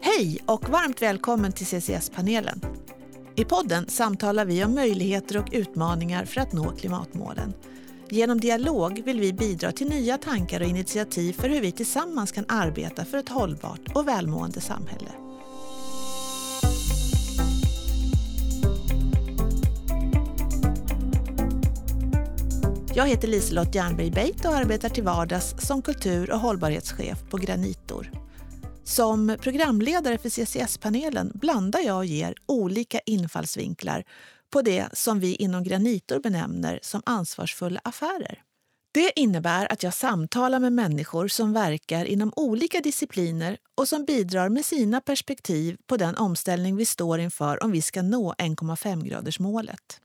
Hej och varmt välkommen till CCS-panelen. I podden samtalar vi om möjligheter och utmaningar för att nå klimatmålen. Genom dialog vill vi bidra till nya tankar och initiativ för hur vi tillsammans kan arbeta för ett hållbart och välmående samhälle. Jag heter Liselott Jernberg Beit och arbetar till vardags som kultur och hållbarhetschef på Granitor. Som programledare för CCS-panelen blandar jag och ger olika infallsvinklar på det som vi inom Granitor benämner som ansvarsfulla affärer. Det innebär att jag samtalar med människor som verkar inom olika discipliner och som bidrar med sina perspektiv på den omställning vi står inför om vi ska nå 1,5-gradersmålet.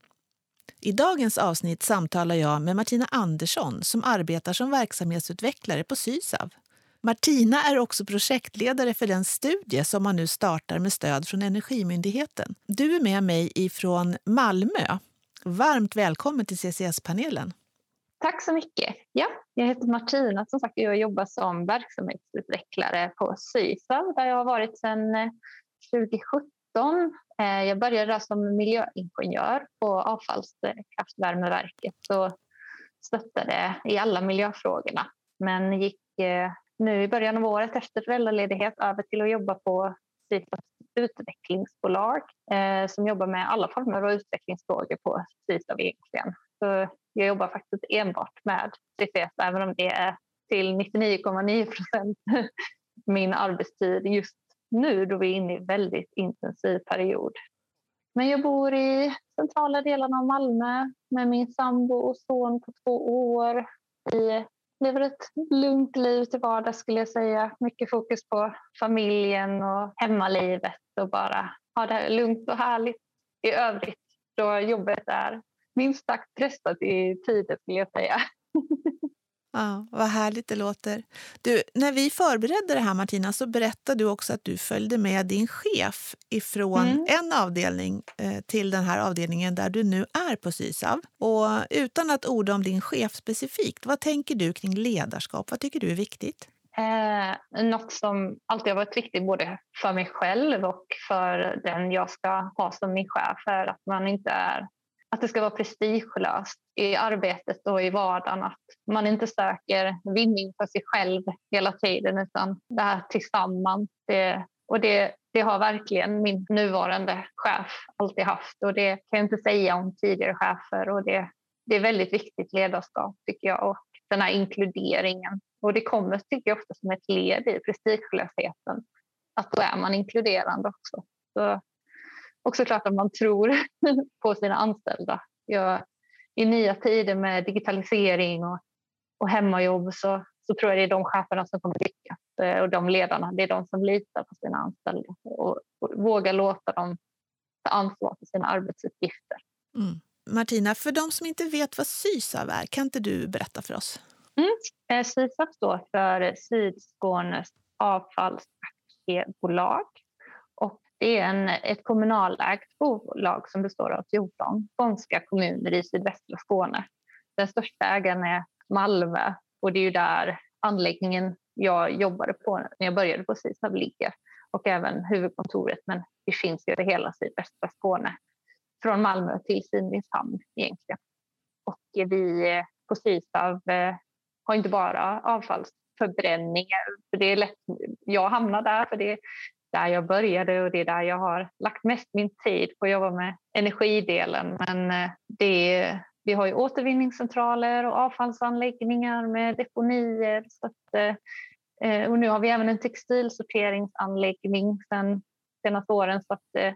I dagens avsnitt samtalar jag med Martina Andersson som arbetar som verksamhetsutvecklare på Sysav. Martina är också projektledare för den studie som man nu startar med stöd från Energimyndigheten. Du är med mig ifrån Malmö. Varmt välkommen till CCS-panelen. Tack så mycket. Ja, jag heter Martina som sagt, jag jobbar som verksamhetsutvecklare på Sysav där jag har varit sedan eh, 2017. 2019. Eh, jag började som miljöingenjör på avfallskraftvärmeverket och stöttade i alla miljöfrågorna men gick eh, nu i början av året efter föräldraledighet över till att jobba på typ Sifas utvecklingsbolag eh, som jobbar med alla former av utvecklingsfrågor på Sysav. egentligen. Så jag jobbar faktiskt enbart med CCS även om det är till 99,9 procent min arbetstid just nu då vi är inne i en väldigt intensiv period. Men jag bor i centrala delarna av Malmö med min sambo och son på två år. Vi lever ett lugnt liv till vardags skulle jag säga. Mycket fokus på familjen och hemmalivet och bara ha det lugnt och härligt i övrigt då jobbet är minst sagt pressat i tiden skulle jag säga. Ja, vad härligt det låter. Du, när vi förberedde det här Martina så berättade du också att du följde med din chef ifrån mm. en avdelning eh, till den här avdelningen där du nu är på Sysav. Och utan att orda om din chef specifikt, vad tänker du kring ledarskap? Vad tycker du är viktigt? Eh, något som alltid har varit viktigt både för mig själv och för den jag ska ha som min chef är att man inte är att det ska vara prestigelöst i arbetet och i vardagen. Att man inte söker vinning för sig själv hela tiden utan det här tillsammans. Det, och det, det har verkligen min nuvarande chef alltid haft och det kan jag inte säga om tidigare chefer. Och det, det är väldigt viktigt ledarskap tycker jag och den här inkluderingen. Och det kommer tycker jag ofta som ett led i prestigelösheten. Att då är man inkluderande också. Så och såklart att man tror på sina anställda. Jag, I nya tider med digitalisering och, och hemmajobb så, så tror jag det är de cheferna som kommer lyckas eh, och de ledarna. Det är de som litar på sina anställda och, och vågar låta dem ta ansvar för sina arbetsuppgifter. Mm. Martina, för de som inte vet vad Sysav är, kan inte du berätta för oss? Mm. Eh, Sysav står för Sydskånes avfallsaktiebolag det är en, ett kommunalägt bolag som består av 14 skånska kommuner i sydvästra Skåne. Den största ägaren är Malmö och det är ju där anläggningen jag jobbade på när jag började på Sisab ligger och även huvudkontoret men det finns ju över hela sydvästra Skåne från Malmö till Simrishamn egentligen. Och vi eh, på Sysav eh, har inte bara avfallsförbränningar, för det är lätt, jag hamnar där för det där jag började och det är där jag har lagt mest min tid på att jobba med energidelen. Men eh, det, vi har ju återvinningscentraler och avfallsanläggningar med deponier. Så att, eh, eh, och nu har vi även en textilsorteringsanläggning sen senaste åren så att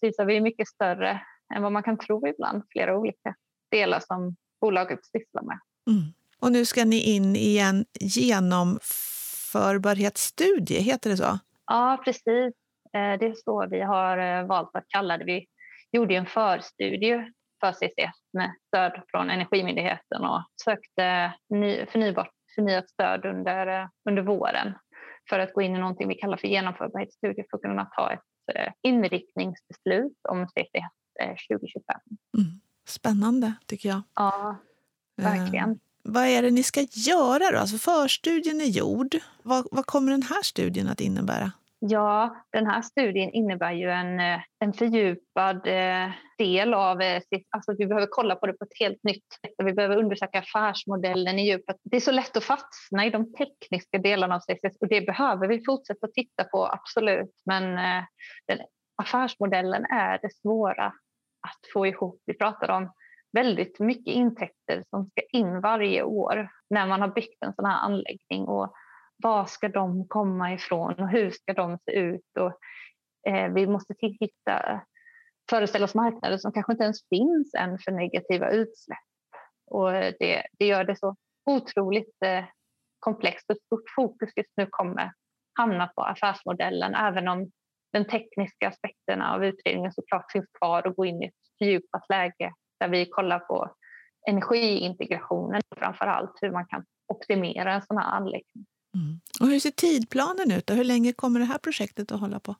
vi är mycket större än vad man kan tro ibland. Flera olika delar som bolaget sysslar med. Mm. Och nu ska ni in i en genomförbarhetsstudie, heter det så? Ja, precis. Eh, det är så vi har eh, valt att kalla det. Vi gjorde en förstudie för CCS med stöd från Energimyndigheten och sökte förnybart, förnyat stöd under, eh, under våren för att gå in i någonting vi kallar för genomförbarhetsstudie för att kunna ta ett inriktningsbeslut om CCS 2025. Mm. Spännande tycker jag. Ja, verkligen. Vad är det ni ska göra då? Alltså förstudien är gjord. Vad, vad kommer den här studien att innebära? Ja, den här studien innebär ju en, eh, en fördjupad eh, del av... Eh, alltså vi behöver kolla på det på ett helt nytt sätt. Vi behöver undersöka affärsmodellen i djupet. Det är så lätt att fastna i de tekniska delarna av CCS och det behöver vi fortsätta titta på, absolut. Men den, affärsmodellen är det svåra att få ihop. Vi pratar om väldigt mycket intäkter som ska in varje år när man har byggt en sån här anläggning. Och var ska de komma ifrån och hur ska de se ut? Och, eh, vi måste hitta, föreställa oss marknader som kanske inte ens finns än för negativa utsläpp. Och eh, det, det gör det så otroligt eh, komplext och stort fokus just nu kommer hamna på affärsmodellen även om den tekniska aspekterna av utredningen såklart finns kvar och gå in i ett fördjupat läge där vi kollar på energiintegrationen framför allt hur man kan optimera en sån här anläggning. Mm. Och hur ser tidplanen ut? Och hur länge kommer det här projektet att hålla på?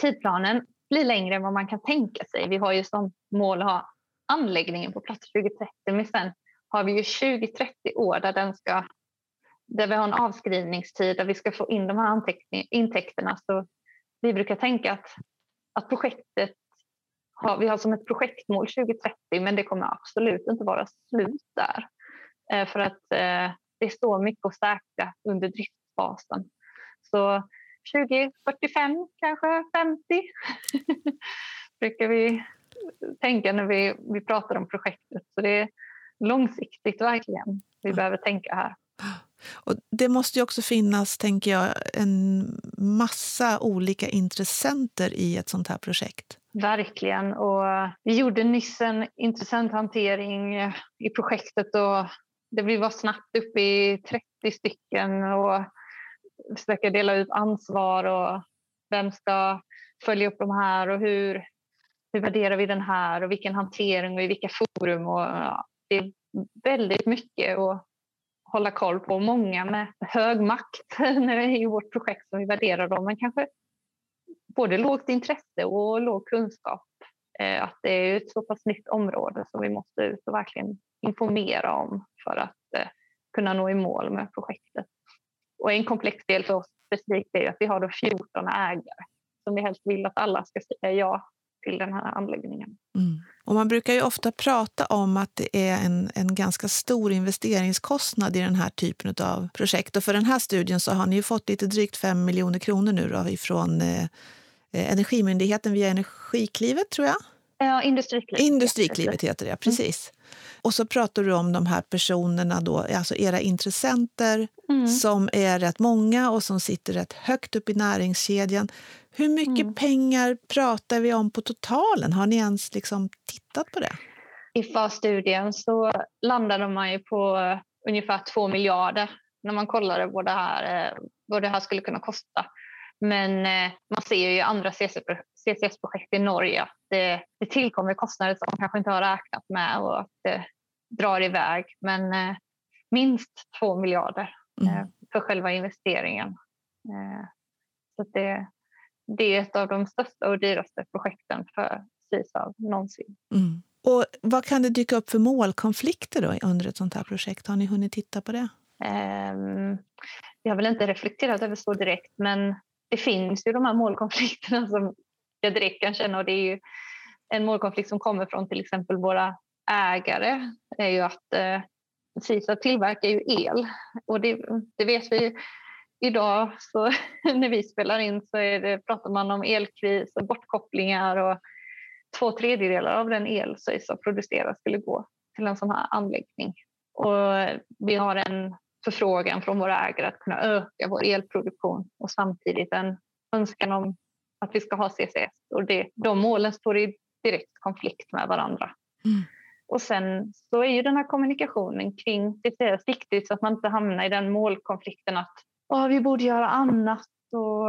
Tidplanen blir längre än vad man kan tänka sig. Vi har ju som mål att ha anläggningen på plats 2030 men sen har vi ju 20-30 år där, den ska, där vi har en avskrivningstid där vi ska få in de här intäkterna. Så vi brukar tänka att, att projektet har, vi har som ett projektmål 2030 men det kommer absolut inte vara slut där. Eh, för att eh, det står mycket att säkra under driftsfasen. Så 20, 45, kanske 50 brukar vi tänka när vi, vi pratar om projektet. Så det är långsiktigt verkligen vi behöver tänka här. Och det måste ju också finnas, tänker jag, en massa olika intressenter i ett sånt här projekt. Verkligen. Och vi gjorde nyss en intressant hantering eh, i projektet och det vi var snabbt uppe i 30 stycken och försöka dela ut ansvar och vem ska följa upp de här och hur, hur värderar vi den här och vilken hantering och i vilka forum. Och, ja, det är väldigt mycket att hålla koll på. Många med hög makt i vårt projekt som vi värderar dem, men kanske både lågt intresse och låg kunskap. Eh, att det är ett så pass nytt område som vi måste ut och verkligen informera om för att eh, kunna nå i mål med projektet. Och en komplex del för oss specifikt är att vi har då 14 ägare som vi helst vill att alla ska säga ja till den här anläggningen. Mm. Och man brukar ju ofta prata om att det är en, en ganska stor investeringskostnad i den här typen av projekt. Och för den här studien så har ni ju fått lite drygt 5 miljoner kronor nu då ifrån eh, Energimyndigheten via Energiklivet, tror jag. Ja, Industriklivet. Industriklivet heter det, precis. Mm. Och så pratar du om de här personerna, då, alltså era intressenter mm. som är rätt många och som sitter rätt högt upp i näringskedjan. Hur mycket mm. pengar pratar vi om på totalen? Har ni ens liksom tittat på det? I FAS-studien så landade man ju på ungefär 2 miljarder när man kollade vad det här, eh, vad det här skulle kunna kosta. Men eh, man ser ju i andra CCS-projekt i Norge att det, det tillkommer kostnader som man kanske inte har räknat med och att det drar iväg. Men eh, minst 2 miljarder mm. för själva investeringen. Så det, det är ett av de största och dyraste projekten för Sysav någonsin. Mm. Och vad kan det dyka upp för målkonflikter då under ett sånt här projekt? Har ni hunnit titta på det? Um, jag har väl inte reflekterat över så direkt, men det finns ju de här målkonflikterna som jag direkt kan känna och det är ju en målkonflikt som kommer från till exempel våra ägare är ju att eh, Sysav tillverkar ju el och det, det vet vi idag så när vi spelar in så är det, pratar man om elkris och bortkopplingar och två tredjedelar av den el som produceras skulle gå till en sån här anläggning. Och vi har en förfrågan från våra ägare att kunna öka vår elproduktion och samtidigt en önskan om att vi ska ha CCS. Och det, de målen står i direkt konflikt med varandra. Mm. Och sen så är ju den här kommunikationen kring CCS viktigt så att man inte hamnar i den målkonflikten att oh, vi borde göra annat och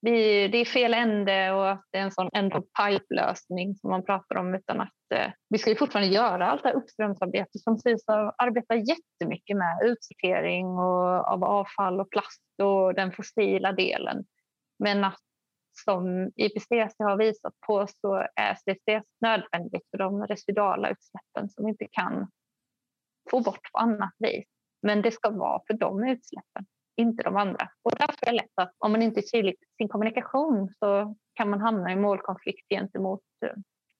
vi, det är fel ände och att det är en sån end-of-pipe-lösning som man pratar om utan att vi ska ju fortfarande göra allt det här uppströmsarbete som SISA arbetar jättemycket med, utsortering och, av avfall och plast och den fossila delen. Men att som IPCC har visat på så är CCS nödvändigt för de residuala utsläppen som inte kan få bort på annat vis. Men det ska vara för de utsläppen, inte de andra. Och därför är det lätt att om man inte är tydlig i sin kommunikation så kan man hamna i målkonflikt gentemot eh,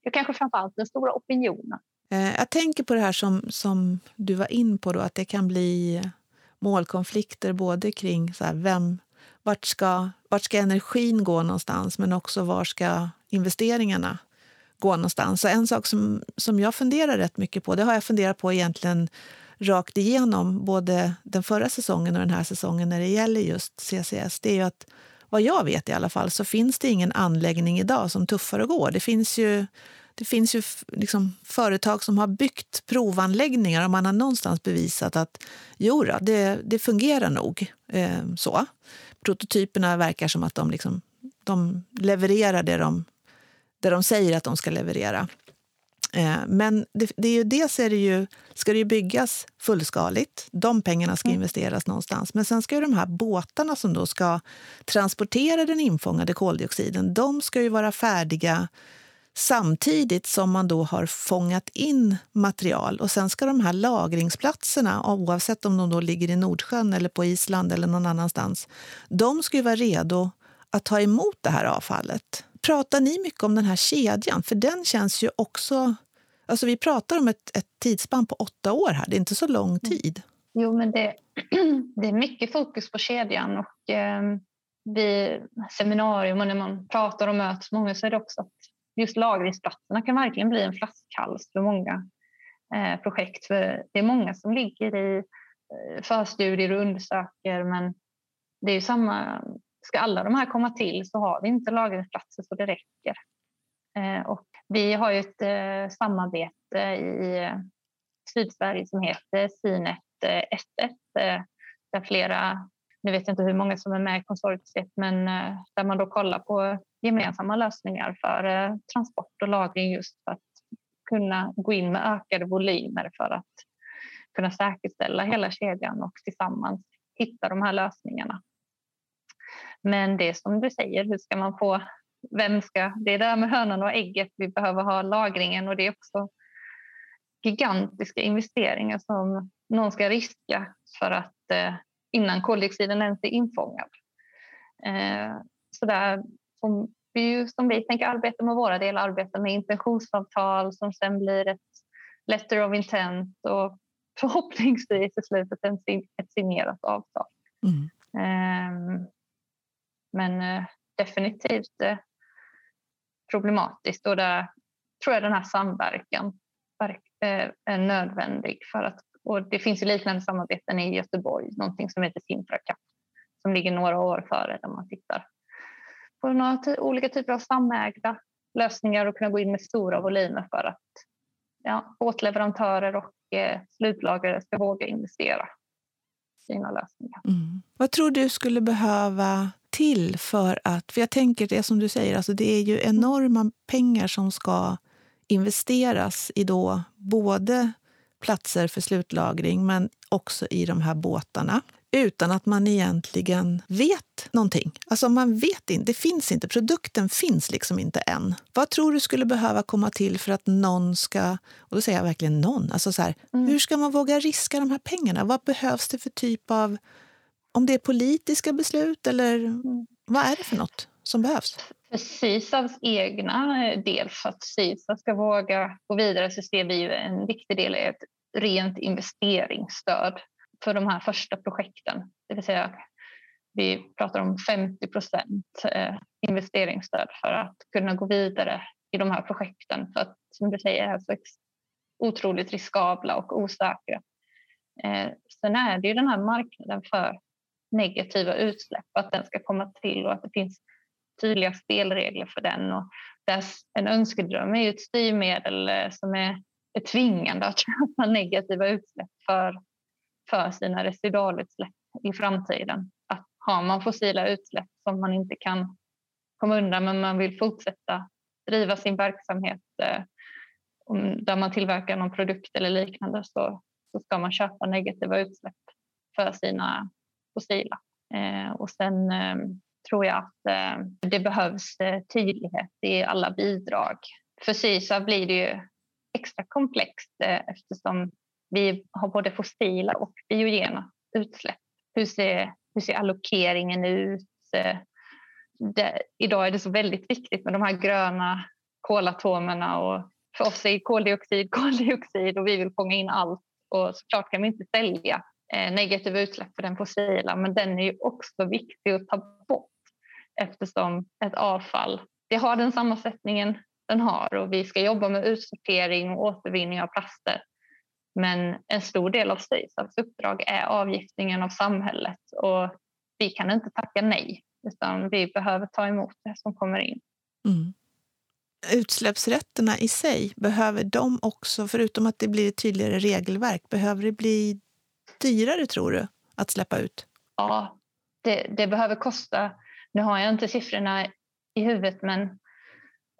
ja, kanske framförallt den stora opinionen. Eh, jag tänker på det här som, som du var in på, då, att det kan bli målkonflikter både kring så här, vem, vart, ska, vart ska energin gå någonstans men också var ska investeringarna gå någonstans. Så en sak som, som jag funderar rätt mycket på, det har jag funderat på egentligen rakt igenom både den förra säsongen och den här säsongen när det gäller just CCS, det är ju att vad jag vet i alla fall så finns det ingen anläggning idag som tuffar och går. Det finns ju, det finns ju liksom företag som har byggt provanläggningar och man har någonstans bevisat att jo då, det, det fungerar nog. Eh, så. Prototyperna verkar som att de, liksom, de levererar det de, det de säger att de ska leverera. Eh, men det, det, är ju dels är det ju, ska det ju byggas fullskaligt. De pengarna ska mm. investeras någonstans. Men sen ska ju de här båtarna som då ska transportera den infångade koldioxiden, de ska ju vara färdiga samtidigt som man då har fångat in material. Och sen ska de här lagringsplatserna, oavsett om de då ligger i Nordsjön eller på Island eller någon annanstans, de ska ju vara redo att ta emot det här avfallet. Pratar ni mycket om den här kedjan? För den känns ju också... Alltså vi pratar om ett, ett tidsspann på åtta år här. Det är inte så lång mm. tid. Jo, men det, det är mycket fokus på kedjan. Och eh, vid seminarium och när man pratar och möts många så är det också att just lagringsplatserna kan verkligen bli en flaskhals för många eh, projekt. För det är många som ligger i eh, förstudier och undersöker men det är samma Ska alla de här komma till så har vi inte lagringsplatser så det räcker. Eh, och vi har ju ett eh, samarbete i eh, Sydsverige som heter Sinet eh, S1 eh, där flera, nu vet jag inte hur många som är med i konsortiet, men eh, där man då kollar på gemensamma lösningar för transport och lagring just för att kunna gå in med ökade volymer för att kunna säkerställa hela kedjan och tillsammans hitta de här lösningarna. Men det är som du säger, hur ska man få, vem ska, det är där med hönan och ägget, vi behöver ha lagringen och det är också gigantiska investeringar som någon ska riska för att eh, innan koldioxiden ens är infångad. Eh, så där som vi, som vi tänker arbeta med våra delar, arbeta med intentionsavtal som sen blir ett letter of intent och förhoppningsvis i slutet ett signerat avtal. Mm. Um, men eh, definitivt problematiskt och där tror jag den här samverkan eh, är nödvändig för att och det finns ju liknande samarbeten i Göteborg, någonting som heter Simfracap som ligger några år före där man tittar på några olika typer av samägda lösningar och kunna gå in med stora volymer för att ja, båtleverantörer och eh, slutlagrare ska våga investera i sina lösningar. Mm. Vad tror du skulle behöva till för att... För jag tänker det som du säger, alltså det är ju enorma pengar som ska investeras i då både platser för slutlagring men också i de här båtarna utan att man egentligen vet någonting. Alltså man vet inte, det finns inte, produkten finns liksom inte än. Vad tror du skulle behöva komma till för att någon ska, och då säger jag verkligen någon, alltså så här, mm. hur ska man våga riska de här pengarna? Vad behövs det för typ av om det är politiska beslut eller mm. vad är det för något som behövs? För Sysavs egna eh, del, för att Sysav ska våga gå vidare så ser vi ju en viktig del är ett rent investeringsstöd för de här första projekten. Det vill säga vi pratar om 50 procent eh, investeringsstöd för att kunna gå vidare i de här projekten. För att som du säger är så otroligt riskabla och osäkra. Eh, sen är det ju den här marknaden för negativa utsläpp, att den ska komma till och att det finns tydliga spelregler för den. Och en önskedröm är ju ett styrmedel eh, som är, är tvingande att köpa negativa utsläpp för, för sina residualutsläpp i framtiden. Att har man fossila utsläpp som man inte kan komma undan men man vill fortsätta driva sin verksamhet eh, där man tillverkar någon produkt eller liknande så, så ska man köpa negativa utsläpp för sina fossila. Eh, och sen eh, tror jag att eh, det behövs eh, tydlighet i alla bidrag. För CISA blir det ju extra komplext eh, eftersom vi har både fossila och biogena utsläpp. Hur ser, hur ser allokeringen ut? Eh, det, idag är det så väldigt viktigt med de här gröna kolatomerna och för oss är koldioxid koldioxid och vi vill fånga in allt och såklart kan vi inte sälja Eh, negativa utsläpp för den fossila men den är ju också viktig att ta bort eftersom ett avfall det har den sammansättningen den har och vi ska jobba med utsortering och återvinning av plaster. Men en stor del av Stysavs uppdrag är avgiftningen av samhället och vi kan inte tacka nej utan vi behöver ta emot det som kommer in. Mm. Utsläppsrätterna i sig, behöver de också, förutom att det blir ett tydligare regelverk, behöver det bli dyrare tror du att släppa ut? Ja, det, det behöver kosta. Nu har jag inte siffrorna i huvudet men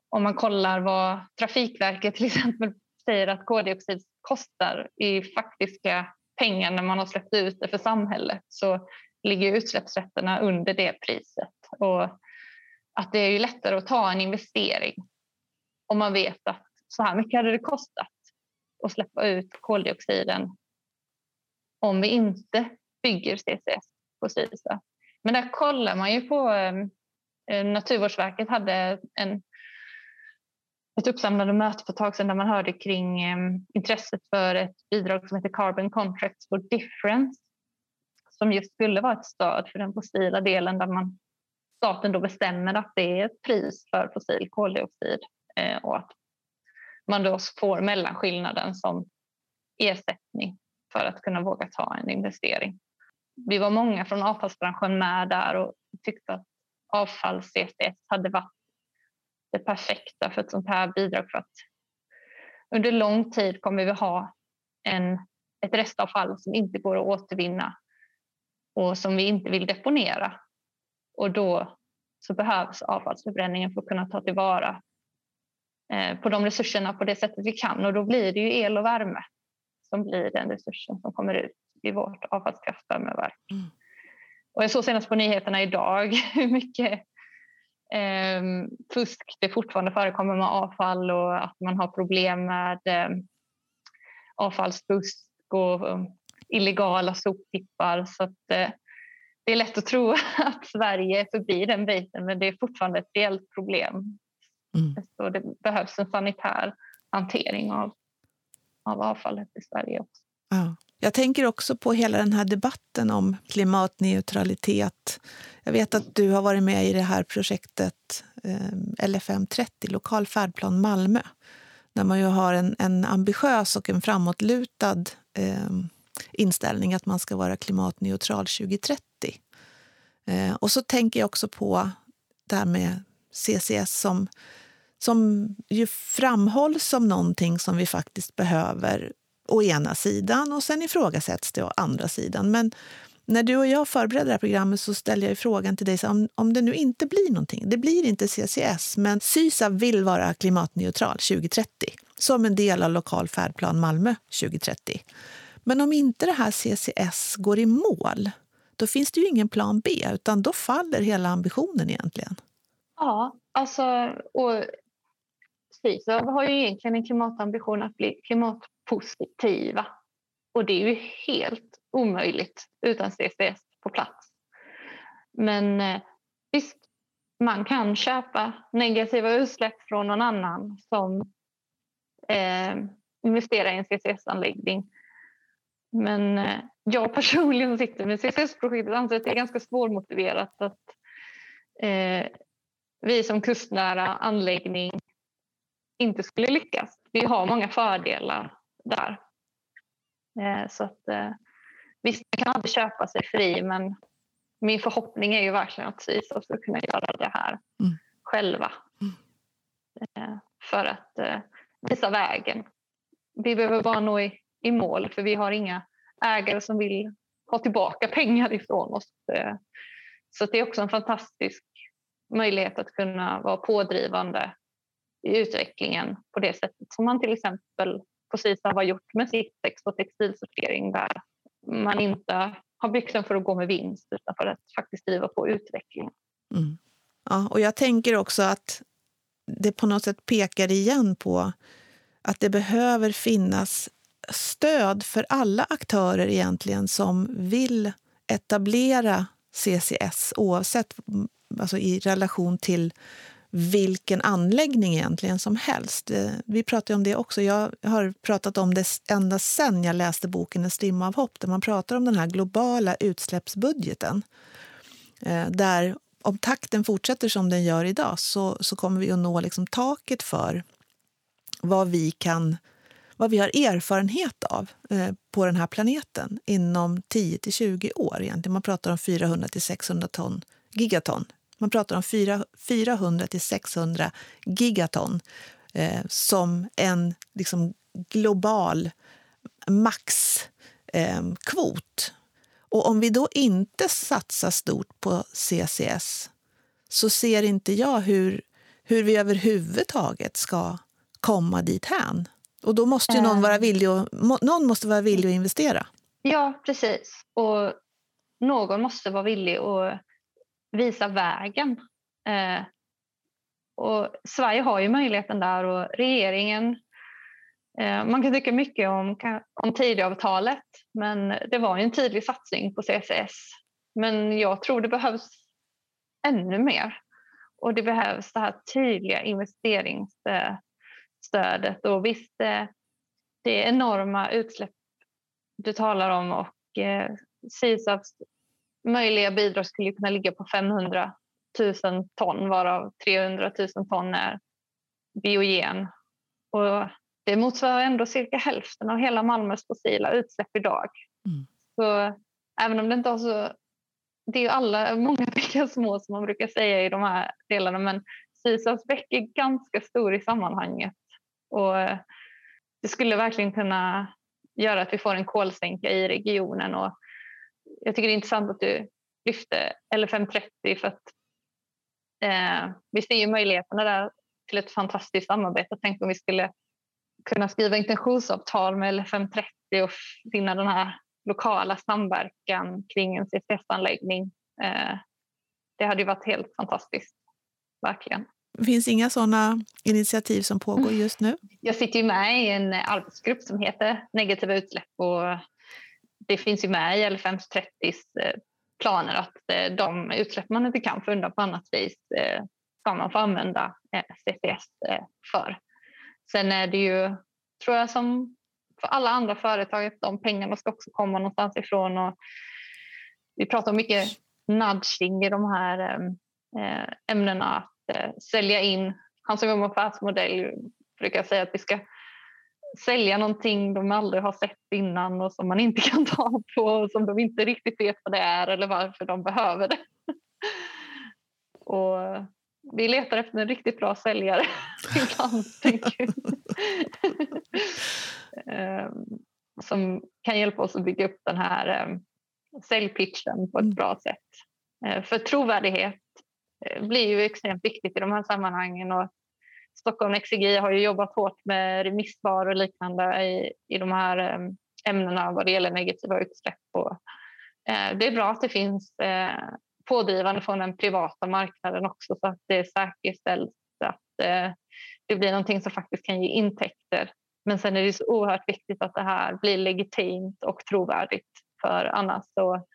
om man kollar vad Trafikverket till exempel säger att koldioxid kostar i faktiska pengar när man har släppt ut det för samhället så ligger utsläppsrätterna under det priset. Och att det är ju lättare att ta en investering om man vet att så här mycket hade det kostat att släppa ut koldioxiden om vi inte bygger CCS på Sydsö. Men där kollar man ju på ehm, eh, Naturvårdsverket hade en ett uppsamlande möte för ett tag sedan där man hörde kring eh, intresset för ett bidrag som heter Carbon Contracts for Difference som just skulle vara ett stöd för den fossila delen där man, staten då bestämmer att det är ett pris för fossil koldioxid eh, och att man då får mellanskillnaden som ersättning för att kunna våga ta en investering. Vi var många från avfallsbranschen med där och tyckte att avfalls-CCS hade varit det perfekta för ett sånt här bidrag för att under lång tid kommer vi ha en, ett restavfall som inte går att återvinna och som vi inte vill deponera. Och då så behövs avfallsförbränningen för att kunna ta tillvara eh, på de resurserna på det sättet vi kan och då blir det ju el och värme som blir den resursen som kommer ut i vårt avfallskraftvärmeverk. Mm. Och jag såg senast på nyheterna idag hur mycket eh, fusk det fortfarande förekommer med avfall och att man har problem med eh, avfallsfusk och um, illegala soptippar. Så att, eh, det är lätt att tro att Sverige är förbi den biten men det är fortfarande ett reellt problem. Mm. Så det behövs en sanitär hantering av, av avfallet i Sverige också. Ja. Jag tänker också på hela den här debatten om klimatneutralitet. Jag vet att du har varit med i det här projektet eh, LFM30, Lokal färdplan Malmö där man ju har en, en ambitiös och en framåtlutad eh, inställning att man ska vara klimatneutral 2030. Eh, och så tänker jag också på det här med CCS som, som ju framhålls som någonting som vi faktiskt behöver å ena sidan och sen ifrågasätts det å andra sidan. Men när du och jag förberedde det här programmet så ställde jag frågan till dig så om, om det nu inte blir någonting, det blir inte CCS, men Sysav vill vara klimatneutral 2030 som en del av lokal färdplan Malmö 2030. Men om inte det här CCS går i mål, då finns det ju ingen plan B, utan då faller hela ambitionen egentligen. Ja, alltså, och Sysav har ju egentligen en klimatambition att bli klimatpositiva. Och det är ju helt omöjligt utan CCS på plats. Men eh, visst, man kan köpa negativa utsläpp från någon annan som eh, investerar i en CCS-anläggning. Men eh, jag personligen som sitter med CCS-projektet anser att det är ganska svårmotiverat att eh, vi som kustnära anläggning inte skulle lyckas. Vi har många fördelar där. Eh, så att, eh, visst, man kan aldrig köpa sig fri men min förhoppning är ju verkligen att Sysav ska kunna göra det här mm. själva. Mm. Eh, för att visa vägen. Vi behöver bara nå i, i mål för vi har inga ägare som vill ha tillbaka pengar ifrån oss. Så det är också en fantastisk möjlighet att kunna vara pådrivande i utvecklingen på det sättet som man till exempel på Sisa har gjort med Sittex och textilsortering där man inte har byxan för att gå med vinst utan för att faktiskt driva på utvecklingen. Mm. Ja, och jag tänker också att det på något sätt pekar igen på att det behöver finnas stöd för alla aktörer egentligen som vill etablera CCS oavsett mm, alltså i relation till vilken anläggning egentligen som helst. Eh, vi pratade om det också. Jag har pratat om det ända sen jag läste boken En strimma av hopp där man pratar om den här globala utsläppsbudgeten. Eh, där om takten fortsätter som den gör idag så, så kommer vi att nå liksom taket för vad vi, kan, vad vi har erfarenhet av eh, på den här planeten inom 10 till 20 år. Egentligen. Man pratar om 400 till 600 ton, gigaton man pratar om 400 till 600 gigaton eh, som en liksom, global maxkvot. Eh, och om vi då inte satsar stort på CCS så ser inte jag hur, hur vi överhuvudtaget ska komma dit hän. Och då måste ju någon vara villig att, någon måste vara villig att investera. Ja, precis. Och någon måste vara villig att visa vägen. Eh, och Sverige har ju möjligheten där och regeringen eh, man kan tycka mycket om, om Tidöavtalet men det var en tydlig satsning på CCS. Men jag tror det behövs ännu mer. Och det behövs det här tydliga investeringsstödet. Och visst, det, det är enorma utsläpp du talar om och eh, SISAFs möjliga bidrag skulle kunna ligga på 500 000 ton varav 300 000 ton är biogen. Och det motsvarar ändå cirka hälften av hela Malmös fossila utsläpp idag. Mm. Så även om det inte har så... Det är ju alla, många bäckar små som man brukar säga i de här delarna men Sisas bäck är ganska stor i sammanhanget. Och det skulle verkligen kunna göra att vi får en kolsänka i regionen och jag tycker det är intressant att du lyfte L530 för att eh, vi ser ju möjligheterna där till ett fantastiskt samarbete. Tänk om vi skulle kunna skriva intentionsavtal med L530 och finna den här lokala samverkan kring en CCS-anläggning. Eh, det hade ju varit helt fantastiskt, verkligen. Det finns inga sådana initiativ som pågår just nu? Jag sitter ju med i en arbetsgrupp som heter Negativa utsläpp och det finns ju med i LFMs 30s eh, planer att eh, de utsläpp man inte kan få undan på annat vis eh, ska man få använda CCS för. Sen är det ju, tror jag, som för alla andra företag att de pengarna ska också komma någonstans ifrån. Och vi pratar mycket nudging i de här ämnena, att sälja in. Han som jobbar på affärsmodell brukar säga att vi ska sälja någonting de aldrig har sett innan och som man inte kan ta på och som de inte riktigt vet vad det är eller varför de behöver det. och vi letar efter en riktigt bra säljare ibland, tänker um, som kan hjälpa oss att bygga upp den här um, säljpitchen på ett mm. bra sätt. Uh, för trovärdighet uh, blir ju extremt viktigt i de här sammanhangen och Stockholm Exegi har ju jobbat hårt med remissvar och liknande i, i de här ehm, ämnena vad det gäller negativa utsläpp. Och, eh, det är bra att det finns eh, pådrivande från den privata marknaden också så att det säkerställs att eh, det blir någonting som faktiskt kan ge intäkter. Men sen är det så oerhört viktigt att det här blir legitimt och trovärdigt för annars så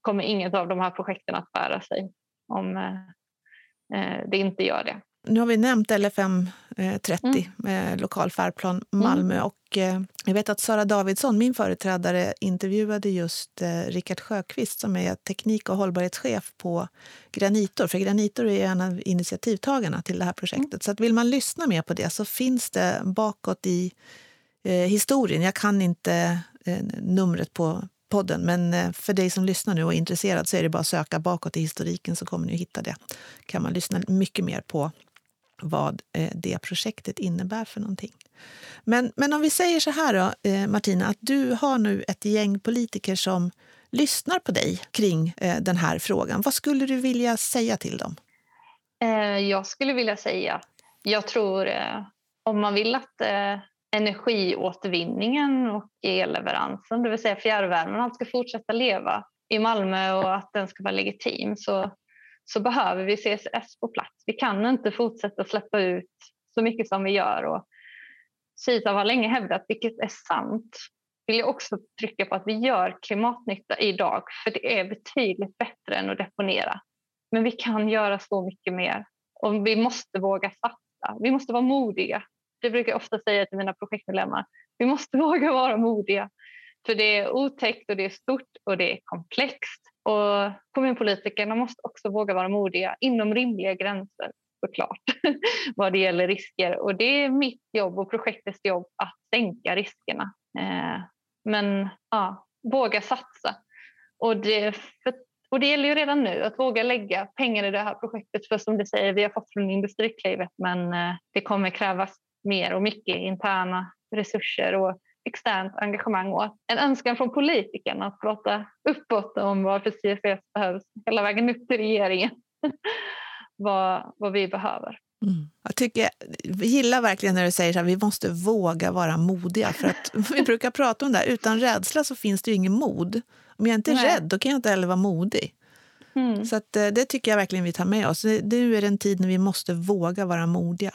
kommer inget av de här projekten att bära sig om eh, eh det inte gör det. Nu har vi nämnt LFM 30, mm. med lokal färdplan Malmö. Mm. Och, eh, jag vet att Sara Davidsson, min företrädare, intervjuade just eh, Rickard Sjöqvist som är teknik och hållbarhetschef på Granitor. För Granitor är en av initiativtagarna till det här projektet. Mm. Så att vill man lyssna mer på det så finns det bakåt i eh, historien. Jag kan inte eh, numret på podden. Men eh, för dig som lyssnar nu och är intresserad så är det bara att söka bakåt i historiken så kommer ni att hitta det. kan man lyssna mycket mer på vad eh, det projektet innebär för någonting. Men, men om vi säger så här då, eh, Martina, att du har nu ett gäng politiker som lyssnar på dig kring eh, den här frågan. Vad skulle du vilja säga till dem? Jag skulle vilja säga jag tror om man vill att energiåtervinningen och elleveransen, det vill säga fjärrvärmen, ska fortsätta leva i Malmö och att den ska vara legitim så så behöver vi CCS på plats. Vi kan inte fortsätta släppa ut så mycket som vi gör. Och Sitav har länge hävdat, vilket är sant, vill jag också trycka på att vi gör klimatnytta idag för det är betydligt bättre än att deponera. Men vi kan göra så mycket mer och vi måste våga satsa. Vi måste vara modiga. Det brukar jag ofta säga till mina projektmedlemmar. Vi måste våga vara modiga. För det är otäckt och det är stort och det är komplext. Och kommunpolitikerna måste också våga vara modiga inom rimliga gränser såklart vad det gäller risker. Och det är mitt jobb och projektets jobb att sänka riskerna. Eh, men ja, våga satsa. Och det, för, och det gäller ju redan nu att våga lägga pengar i det här projektet. För som du säger, vi har fått från Industriklivet men eh, det kommer krävas mer och mycket interna resurser och externt engagemang och en önskan från politikerna att prata uppåt om varför CSS behövs hela vägen upp till regeringen. vad, vad vi behöver. Mm. Jag tycker, jag gillar verkligen när du säger att vi måste våga vara modiga. För att Vi brukar prata om det här, utan rädsla så finns det ju ingen mod. Om jag inte är Nej. rädd då kan jag inte heller vara modig. Mm. Så att, eh, det tycker jag verkligen vi tar med oss. Nu är det en tid när vi måste våga vara modiga.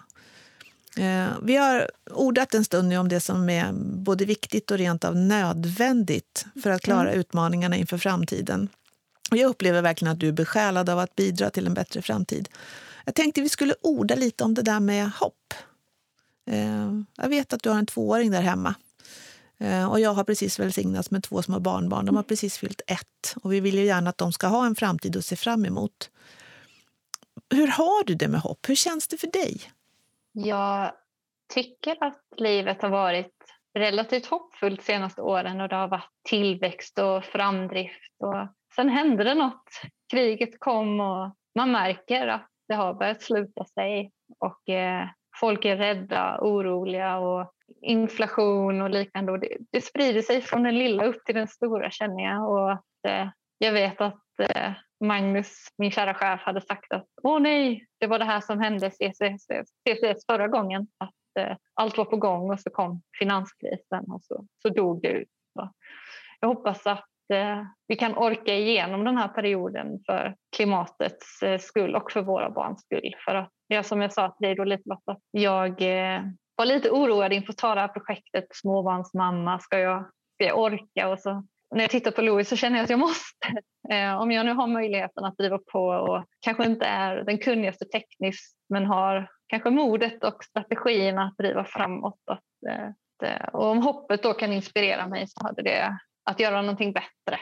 Eh, vi har ordat en stund nu om det som är både viktigt och rent av nödvändigt för att klara mm. utmaningarna inför framtiden. Och jag upplever verkligen att du är besjälad av att bidra till en bättre framtid. Jag tänkte vi skulle orda lite om det där med hopp. Eh, jag vet att du har en tvååring där hemma. Eh, och jag har precis välsignats med två små barnbarn. De har precis fyllt ett. Och vi vill ju gärna att de ska ha en framtid att se fram emot. Hur har du det med hopp? Hur känns det för dig? Jag tycker att livet har varit relativt hoppfullt de senaste åren och det har varit tillväxt och framdrift. Och sen hände det något. Kriget kom och man märker att det har börjat sluta sig och eh, folk är rädda, oroliga och inflation och liknande. Och det, det, sprider sig från den lilla upp till den stora känner jag. Och att, eh, jag vet att eh, Magnus, min kära chef, hade sagt att åh nej, det var det här som hände CCS, CCS förra gången. Att eh, allt var på gång och så kom finanskrisen och så, så dog det ut. Så jag hoppas att eh, vi kan orka igenom den här perioden för klimatets eh, skull och för våra barns skull. För att, ja, som jag sa till dig då lite Lotta, jag eh, var lite oroad inför att ta det här projektet småbarnsmamma. Ska jag, ska jag orka? Och så när jag tittar på Louis så känner jag att jag måste. Eh, om jag nu har möjligheten att driva på och kanske inte är den kunnigaste tekniskt men har kanske modet och strategin att driva framåt. Att, eh, och om hoppet då kan inspirera mig så hade det att göra någonting bättre.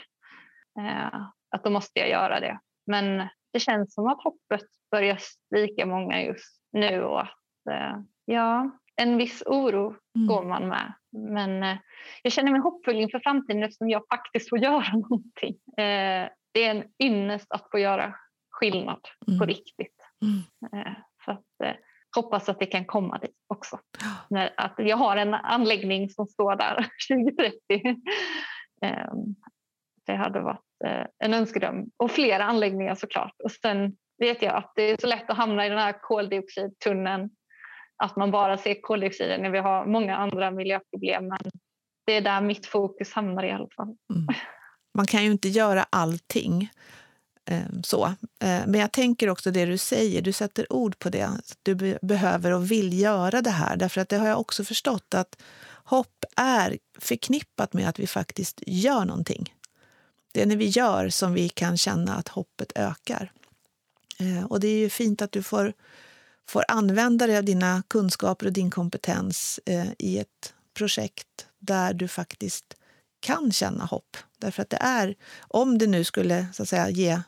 Eh, att då måste jag göra det. Men det känns som att hoppet börjar svika många just nu och att eh, ja, en viss oro mm. går man med. Men eh, jag känner mig hoppfull inför framtiden eftersom jag faktiskt får göra någonting. Eh, det är en ynnest att få göra skillnad mm. på riktigt. Mm. Eh, så att, hoppas att det kan komma dit också. När, att jag har en anläggning som står där 2030. Ehm, det hade varit en önskedröm. Och flera anläggningar såklart. Och sen vet jag att det är så lätt att hamna i den här koldioxidtunneln. Att man bara ser koldioxiden när vi har många andra miljöproblem. Men det är där mitt fokus hamnar i alla fall. Mm. Man kan ju inte göra allting. Ehm, så. Ehm, men jag tänker också det du säger, du sätter ord på det. Du behöver och vill göra det här. Därför att det har jag också förstått att hopp är förknippat med att vi faktiskt gör någonting. Det är när vi gör som vi kan känna att hoppet ökar. Ehm, och det är ju fint att du får, får använda dig av dina kunskaper och din kompetens eh, i ett projekt där du faktiskt kan känna hopp. Därför att det är, om det nu skulle så att säga, ge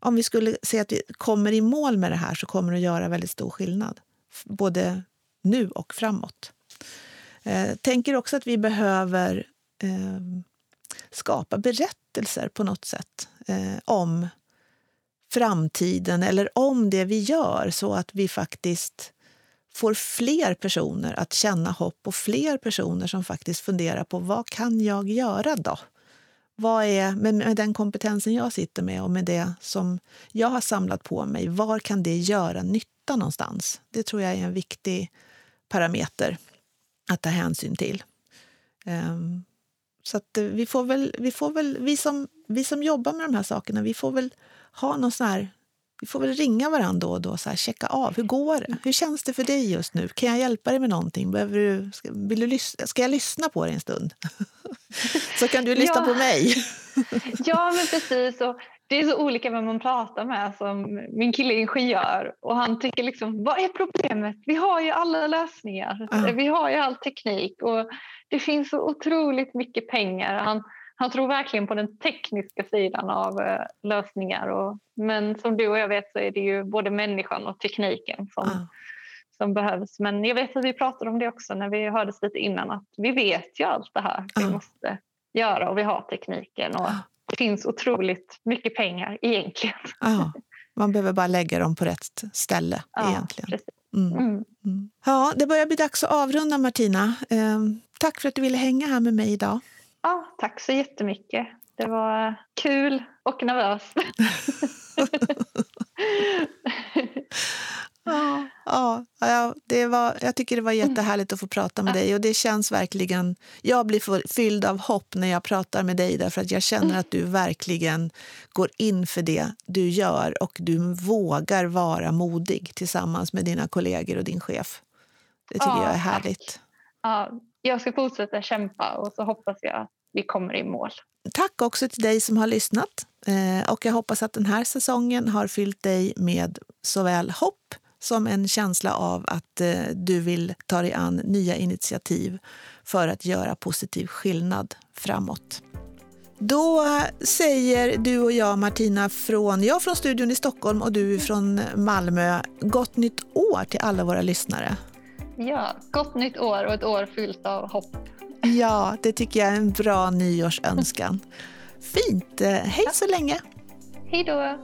om vi skulle se att vi kommer i mål med det här så kommer det att göra väldigt stor skillnad. Både nu och framåt. Jag eh, tänker också att vi behöver eh, skapa berättelser på något sätt eh, om framtiden eller om det vi gör så att vi faktiskt får fler personer att känna hopp och fler personer som faktiskt funderar på vad kan jag göra då? Vad är, med, med den kompetensen jag sitter med och med det som jag har samlat på mig, var kan det göra nytta någonstans? Det tror jag är en viktig parameter att ta hänsyn till. Um, så att eh, vi får väl, vi, får väl vi, som, vi som jobbar med de här sakerna, vi får väl ha någon sån här vi får väl ringa varandra då och då, så här, checka av. Hur går det? Hur känns det för dig just nu? Kan jag hjälpa dig med någonting? Behöver du, ska, vill du ska jag lyssna på dig en stund? så kan du lyssna ja. på mig. ja, men precis. Och det är så olika vem man pratar med. Som min kille är ingenjör och han tycker liksom, vad är problemet? Vi har ju alla lösningar. Uh. Vi har ju all teknik och det finns så otroligt mycket pengar. Han, han tror verkligen på den tekniska sidan av uh, lösningar. Och, men som du och jag vet så är det ju både människan och tekniken som, uh. som behövs. Men jag vet att vi pratade om det också när vi hördes lite innan att vi vet ju allt det här vi måste göra och vi har tekniken. Och, det finns otroligt mycket pengar egentligen. Ja, man behöver bara lägga dem på rätt ställe egentligen. Mm. Mm. Mm. Ja, det börjar bli dags att avrunda Martina. Eh, tack för att du ville hänga här med mig idag. Ja, tack så jättemycket. Det var kul och nervös. Ja, ja det var, jag tycker det var jättehärligt att få prata med dig. Och det känns verkligen... Jag blir fylld av hopp när jag pratar med dig därför att jag känner att du verkligen går in för det du gör och du vågar vara modig tillsammans med dina kollegor och din chef. Det tycker ja, jag är härligt. Ja, jag ska fortsätta kämpa och så hoppas jag att vi kommer i mål. Tack också till dig som har lyssnat. Eh, och jag hoppas att den här säsongen har fyllt dig med såväl hopp som en känsla av att eh, du vill ta dig an nya initiativ för att göra positiv skillnad framåt. Då säger du och jag, Martina, från, jag från studion i Stockholm och du från Malmö, gott nytt år till alla våra lyssnare. Ja, gott nytt år och ett år fyllt av hopp. Ja, det tycker jag är en bra nyårsönskan. Fint. Hej så länge. Hej då.